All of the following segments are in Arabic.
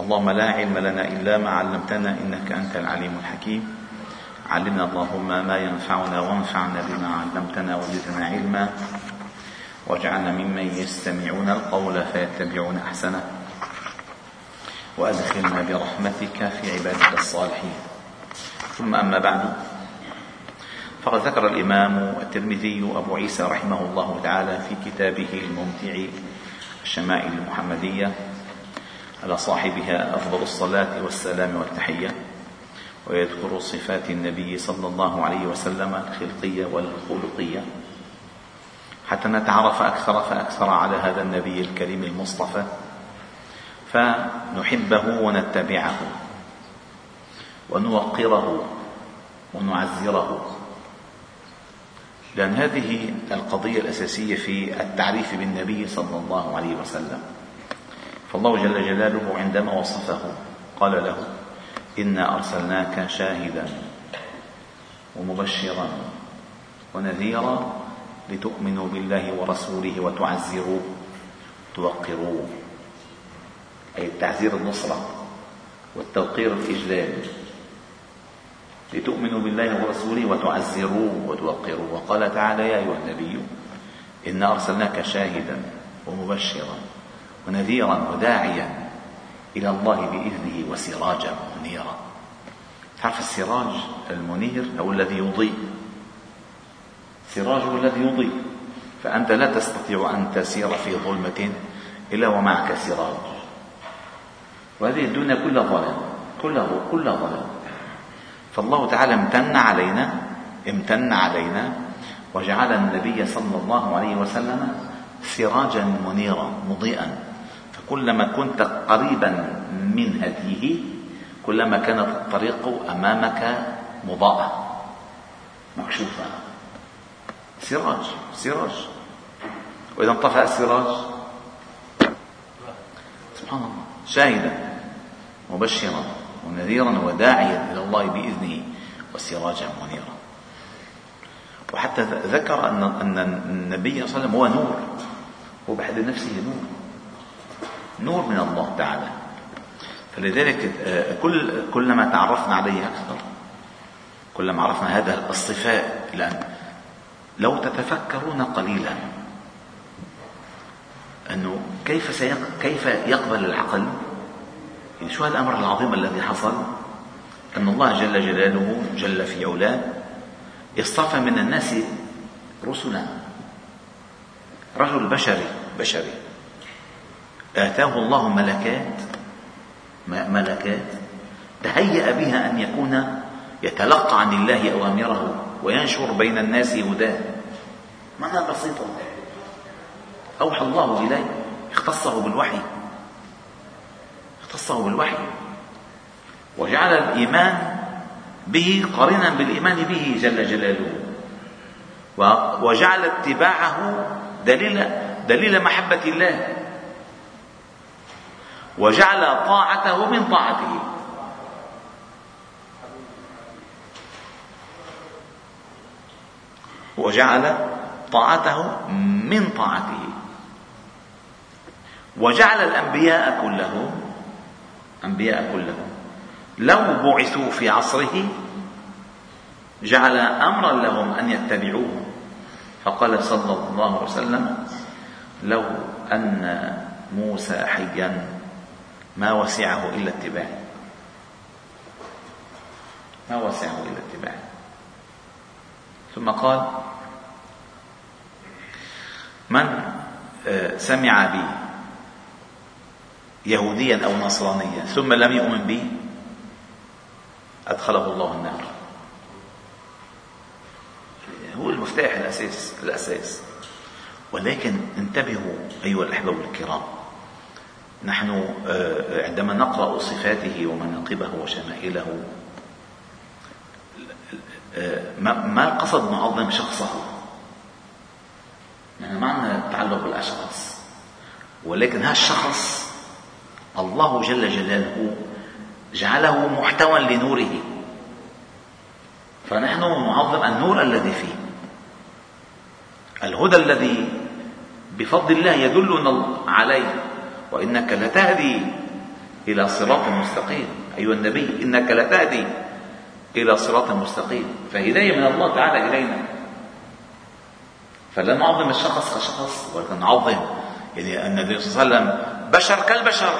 اللهم لا علم لنا إلا ما علمتنا إنك أنت العليم الحكيم. علمنا اللهم ما ينفعنا وانفعنا بما علمتنا وزدنا علما. واجعلنا ممن يستمعون القول فيتبعون أحسنه. وأدخلنا برحمتك في عبادك الصالحين. ثم أما بعد فقد ذكر الإمام الترمذي أبو عيسى رحمه الله تعالى في كتابه الممتع الشمائل المحمدية على صاحبها أفضل الصلاة والسلام والتحية ويذكر صفات النبي صلى الله عليه وسلم الخلقية والخلقية. حتى نتعرف أكثر فأكثر على هذا النبي الكريم المصطفى فنحبه ونتبعه ونوقره ونعزره. لأن هذه القضية الأساسية في التعريف بالنبي صلى الله عليه وسلم. فالله جل جلاله عندما وصفه قال له إنا أرسلناك شاهدا ومبشرا ونذيرا لتؤمنوا بالله ورسوله وتعزروه توقروه. أي التعزير النصرة والتوقير الاجلال لتؤمنوا بالله ورسوله وتعزروه وتوقروه. وقال تعالى يا أيها النبي إنا أرسلناك شاهدا ومبشرا ونذيرا وداعيا إلى الله بإذنه وسراجا منيرا. تعرف السراج المنير أو الذي يضيء؟ السراج هو الذي يضيء. فأنت لا تستطيع أن تسير في ظلمة إلا ومعك سراج. وهذه الدنيا كلها ظلام كلها كلها ظلام فالله تعالى امتن علينا امتن علينا وجعل النبي صلى الله عليه وسلم سراجا منيرا مضيئا. كلما كنت قريبا من هديه كلما كانت الطريق أمامك مضاءة مكشوفة. سراج سراج. وإذا انطفأ السراج سبحان الله شاهدا مبشرا ونذيرا وداعيا إلى الله بإذنه وسراجا منيرا. وحتى ذكر ان أن النبي صلى الله عليه وسلم هو نور هو بحد نفسه نور. نور من الله تعالى. فلذلك آه، كل كلما تعرفنا عليه أكثر. كلما عرفنا هذا الصفاء لأن لو تتفكرون قليلا أنه كيف سيق... كيف يقبل العقل؟ يعني شو الامر العظيم الذي حصل؟ أن الله جل جلاله جل في علاه اصطفى من الناس رسلا. رجل بشري بشري. آتاه الله ملكات ملكات تهيأ بها أن يكون يتلقى عن الله أوامره وينشر بين الناس هداه. معنى بسيطة أوحى الله إليه اختصه بالوحي. اختصه بالوحي. وجعل الإيمان به قارنا بالإيمان به جل جلاله. وجعل اتباعه دليل دليل محبة الله. وجعل طاعته من طاعته. وجعل طاعته من طاعته. وجعل الأنبياء كلهم أنبياء كلهم لو بعثوا في عصره جعل أمرا لهم أن يتبعوه. فقال صلى الله عليه وسلم لو أن موسى حيا ما وسعه إلا اتباعي ما وسعه إلا اتباعي ثم قال من آه، سمع بي يهوديا أو نصرانيا ثم لم يؤمن بي أدخله الله النار. هو المفتاح الأساس الأساس. ولكن انتبهوا أيها الأحباب الكرام نحن آه، عندما نقرأ صفاته ومناقبه وشمائله آه، ما القصد نعظم شخصه؟ نحن ما عندنا تعلق بالأشخاص. ولكن هذا الشخص الله جل جلاله جعله محتوى لنوره. فنحن نعظم النور الذي فيه. الهدى الذي بفضل الله يدلنا عليه. وإنك لتهدي إلى صراط مستقيم. أيها النبي إنك لتهدي إلى صراط مستقيم. فهداية من الله تعالى إلينا. فلا نعظم الشخص كشخص ولكن نعظم يعني النبي صلى الله عليه وسلم بشر كالبشر.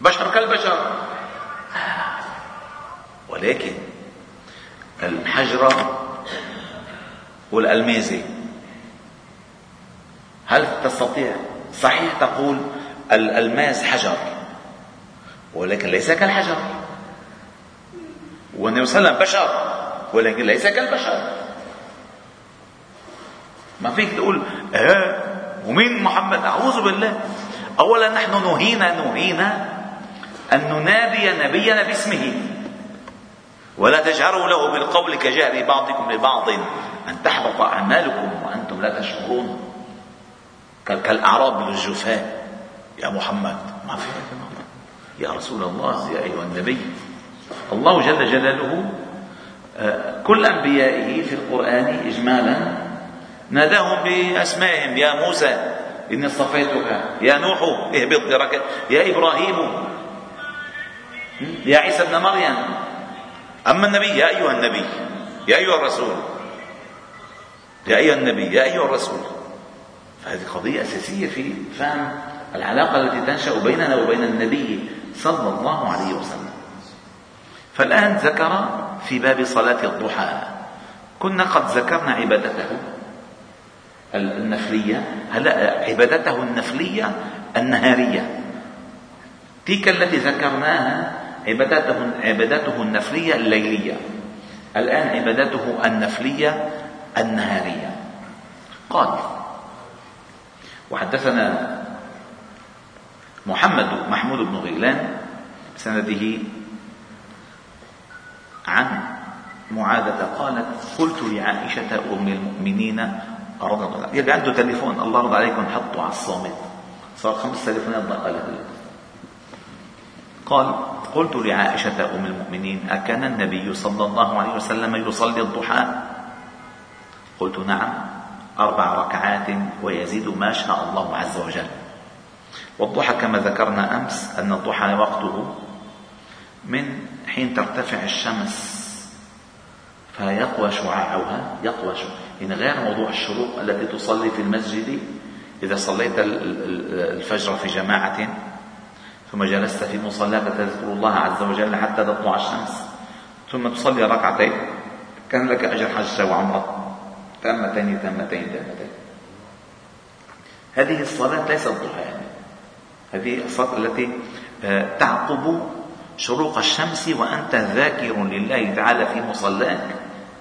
بشر كالبشر. ولكن الحجرة والألميزة هل تستطيع صحيح تقول الألماس حجر ولكن ليس كالحجر. والنبي صلى الله عليه وسلم بشر ولكن ليس كالبشر. ما فيك تقول آه ومين محمد؟ أعوذ بالله. اولا نحن نهينا نهينا أن ننادي نبينا باسمه. ولا تجهروا له بالقول كجهر بعضكم لبعض أن تحبط أعمالكم وأنتم لا تشعرون. كالأعراب للجفاء يا محمد ما في؟ يا رسول الله يا أيها النبي. الله جل جلاله آه، كل أنبيائه في القرآن اجمالا ناداهم بأسمائهم. يا موسى إني اصطفيتك. يا نوح اهبط بركة. يا إبراهيم يا عيسى ابن مريم. أما النبي يا أيها النبي يا أيها الرسول يا أيها النبي يا أيها الرسول. فهذه قضية أساسية في فهم العلاقة التي تنشأ بيننا وبين النبي صلى الله عليه وسلم. فالآن ذكر في باب صلاة الضحى. كنا قد ذكرنا عبادته النفلية. هلا عبادته النفلية النهارية؟ تلك التي ذكرناها عبادته عبادته النفلية الليلية. الآن عبادته النفلية النهارية. قال وحدثنا محمد محمود بن غيلان سنده عن معاذة قالت قلت لعائشة أم المؤمنين رضي الله عنه يلي عنده تليفون الله يرضى عليكم حطه على الصامت. صار خمس تليفونات ضاقة قال قلت لعائشة أم المؤمنين أكان النبي صلى الله عليه وسلم يصلي الضحى؟ قلت نعم. أربع ركعات ويزيد ما شاء الله عز وجل. والضحى كما ذكرنا أمس أن الضحى وقته من حين ترتفع الشمس فيقوى شعاعها يقوى شعاعها. يعني غير موضوع الشروق التي تصلي في المسجد إذا صليت الفجر في جماعة ثم جلست في مصلاك تذكر الله عز وجل حتى تطلع الشمس. ثم تصلي ركعتين كان لك أجر حجة وعمرة. تامتين تامتين تامتين هذه الصلاة ليست ضحى يعني. هذه الصلاة التي آه، تعقب شروق الشمس وأنت ذاكر لله تعالى في مصلاك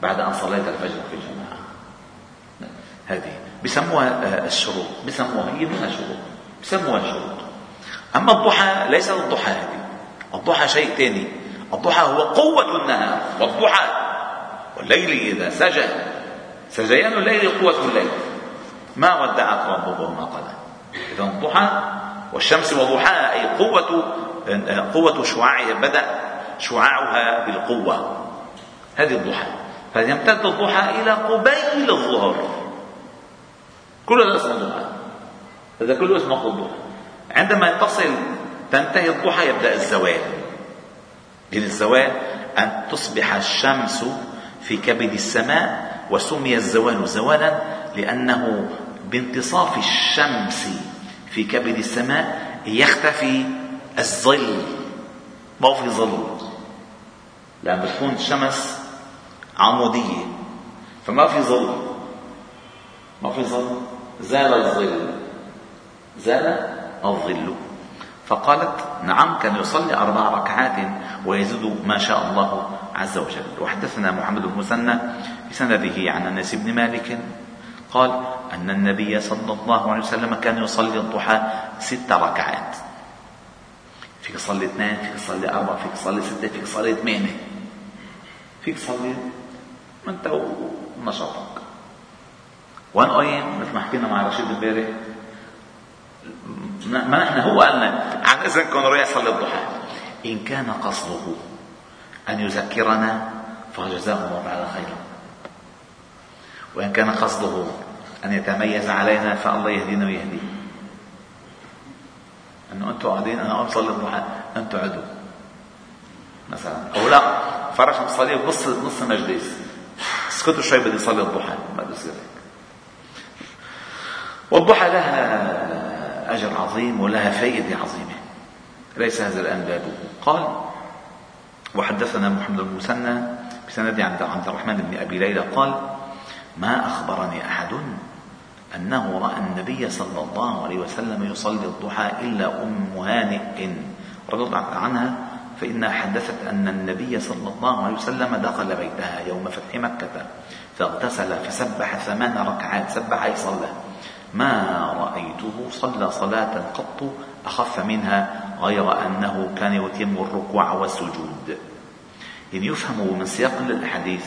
بعد أن صليت الفجر في الجماعة. هذه بسموها آه، الشروط بسموها هي من الشروط بسموها الشروط أما الضحى ليس الضحى هذه. الضحى شيء ثاني الضحى هو قوة النهار. والضحى والليل إذا سجى سجيان الليل قوة الليل. ما ودعك ربك وما قلى إذا الضحى والشمس وضحاها أي قوة قوة شعاعها بدأ شعاعها بالقوة. هذه الضحى. فيمتد الضحى إلى قبيل الظهر. كل هذا اسمه ضحى هذا كله اسمه الضحى. عندما تصل تنتهي الضحى يبدأ الزوال. من الزوال أن تصبح الشمس في كبد السماء وسمي الزوال زوالا لأنه بانتصاف الشمس في كبد السماء يختفي الظل. ما في ظل؟ لأن بتكون الشمس عمودية. فما في ظل. ما في ظل. زال الظل. زال الظل. فقالت نعم كان يصلي أربع ركعات ويزيد ما شاء الله عز وجل. وحدثنا محمد بن مسنى بسنده عن أنس بن مالك قال أن النبي صلى الله عليه وسلم كان يصلي الضحى ست ركعات. فيك تصلي اثنين فيك تصلي أربعة فيك تصلي ستة فيك تصلي ثمانية فيك تصلي أنت ونشاطك. وان قايم مثل ما حكينا مع رشيد امبارح ما نحن هو قالنا عن اذنكم رايح يصلي الضحى. إن كان قصده أن يذكرنا فجزاه الله تعالى خيرا. وإن كان قصده أن يتميز علينا فالله يهدينا ويهديه أنه أنتم قاعدين أنا أصلي الضحى أنتم عدوا. مثلا. أو لا فرش مصلي بنص نص المجلس. اسكتوا شوي بدي أصلي الضحى. ما بصير والضحى لها أجر عظيم ولها فائده عظيمة. ليس هذا الان بابه قال وحدثنا محمد المثنى بسند عبد الرحمن بن أبي ليلى قال ما أخبرني أحد أنه رأى النبي صلى الله عليه وسلم يصلي الضحى إلا أم هانئ رضي الله عنها فإنها حدثت أن النبي صلى الله عليه وسلم دخل بيتها يوم فتح مكة فاغتسل فسبح ثمان ركعات سبح أي صلى. ما رأيته صلى صلاة قط أخف منها غير أنه كان يتم الركوع والسجود. يعني يفهم من سياق الأحاديث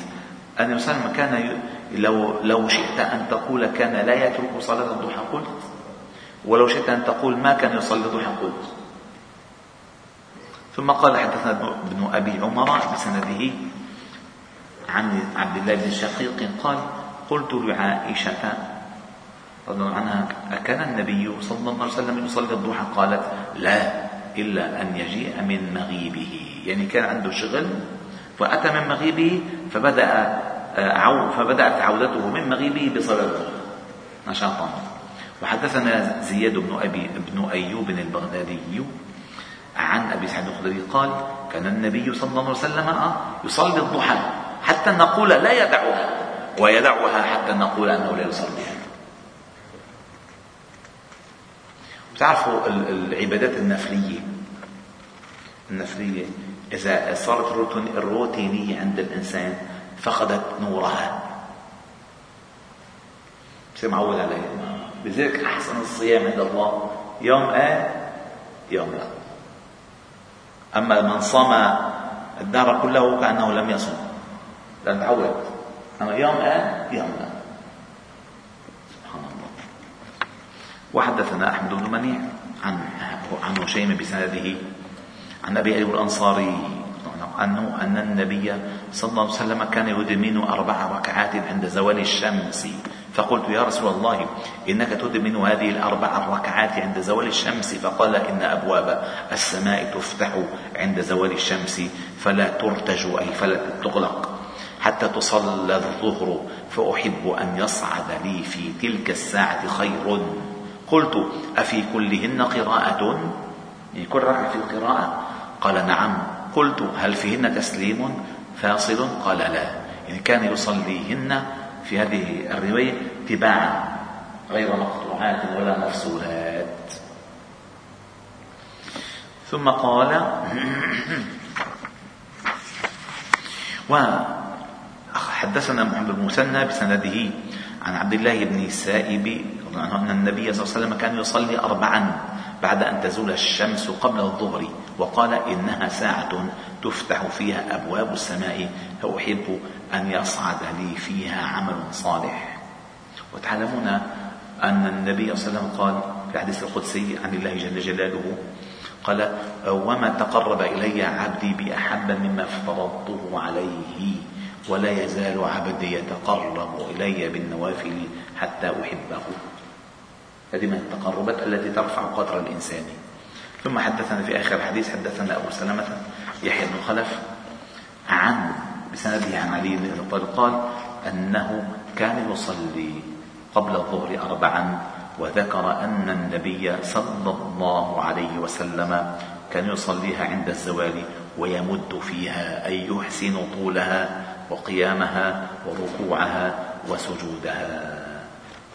أن وسلم كان لو لو شئت أن تقول كان لا يترك صلاة الضحى قلت. ولو شئت أن تقول ما كان يصلي الضحى قلت. ثم قال حدثنا ابن أبي عمر بسنده عن عبد الله بن شقيق قال قلت لعائشة رضي الله عنها. أكان النبي صلى الله عليه وسلم يصلي الضحى؟ قالت لا إلا أن يجيء من مغيبه. يعني كان عنده شغل فأتى من مغيبه فبدأ عو فبدأت عودته من مغيبه بصلاة الضحى نشاطا وحدثنا زياد بن أبي بن أيوب البغدادي عن أبي سعيد الخدري قال كان النبي صلى الله عليه وسلم يصلي الضحى حتى نقول لا يدعها ويدعها حتى نقول أنه لا يصليها بتعرفوا العبادات النفلية؟ النفلية إذا صارت الروتينيه عند الإنسان فقدت نورها. بصير معود عليها؟ لذلك أحسن الصيام عند الله. يوم آه يوم لا. أما من صام الدهر كله كأنه لم يصم. لأن تعود أما يوم آن يوم لا سبحان الله وحدثنا أحمد بن منيع عن عن هشيم بسنده عن أبي أيوب الأنصاري عنه أن النبي صلى الله عليه وسلم كان يدمن أربع ركعات عند زوال الشمس. فقلت يا رسول الله إنك تدمن هذه الأربع الركعات عند زوال الشمس؟ فقال إن أبواب السماء تفتح عند زوال الشمس فلا ترتج أي فلا تغلق حتى تصلى الظهر فأحب أن يصعد لي في تلك الساعة خير. قلت أفي كلهن قراءة؟ يعني كل ركعة في قراءة قال نعم. قلت هل فيهن تسليم فاصل؟ قال لا. يعني كان يصليهن في هذه الرواية تباعا غير مقطوعات ولا مفصولات ثم قال وحدثنا محمد بن مسنى بسنده عن عبد الله بن السائب أن النبي صلى الله عليه وسلم كان يصلي أربعا بعد أن تزول الشمس قبل الظهر وقال إنها ساعة تفتح فيها أبواب السماء فأحب أن يصعد لي فيها عمل صالح. وتعلمون أن النبي صلى الله عليه وسلم قال في الحديث القدسي عن الله جل جلاله قال وما تقرب إلي عبدي بأحب مما افترضته عليه ولا يزال عبدي يتقرب إلي بالنوافل حتى أحبه. هذه من التقربات التي ترفع قدر الإنسان. ثم حدثنا في آخر الحديث حدثنا أبو سلمة يحيى بن خلف عن بسنده عن علي بن أبي طالب قال أنه كان يصلي قبل الظهر اربعا وذكر أن النبي صلى الله عليه وسلم كان يصليها عند الزوال ويمد فيها أي يحسن طولها وقيامها وركوعها وسجودها.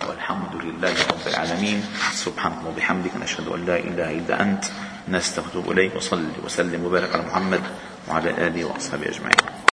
والحمد لله رب العالمين. سبحانك وبحمدك نشهد أن لا إله إلا أنت. نستغفر إليك. وصلي وسلم وبارك على محمد وعلى آله وأصحابه أجمعين.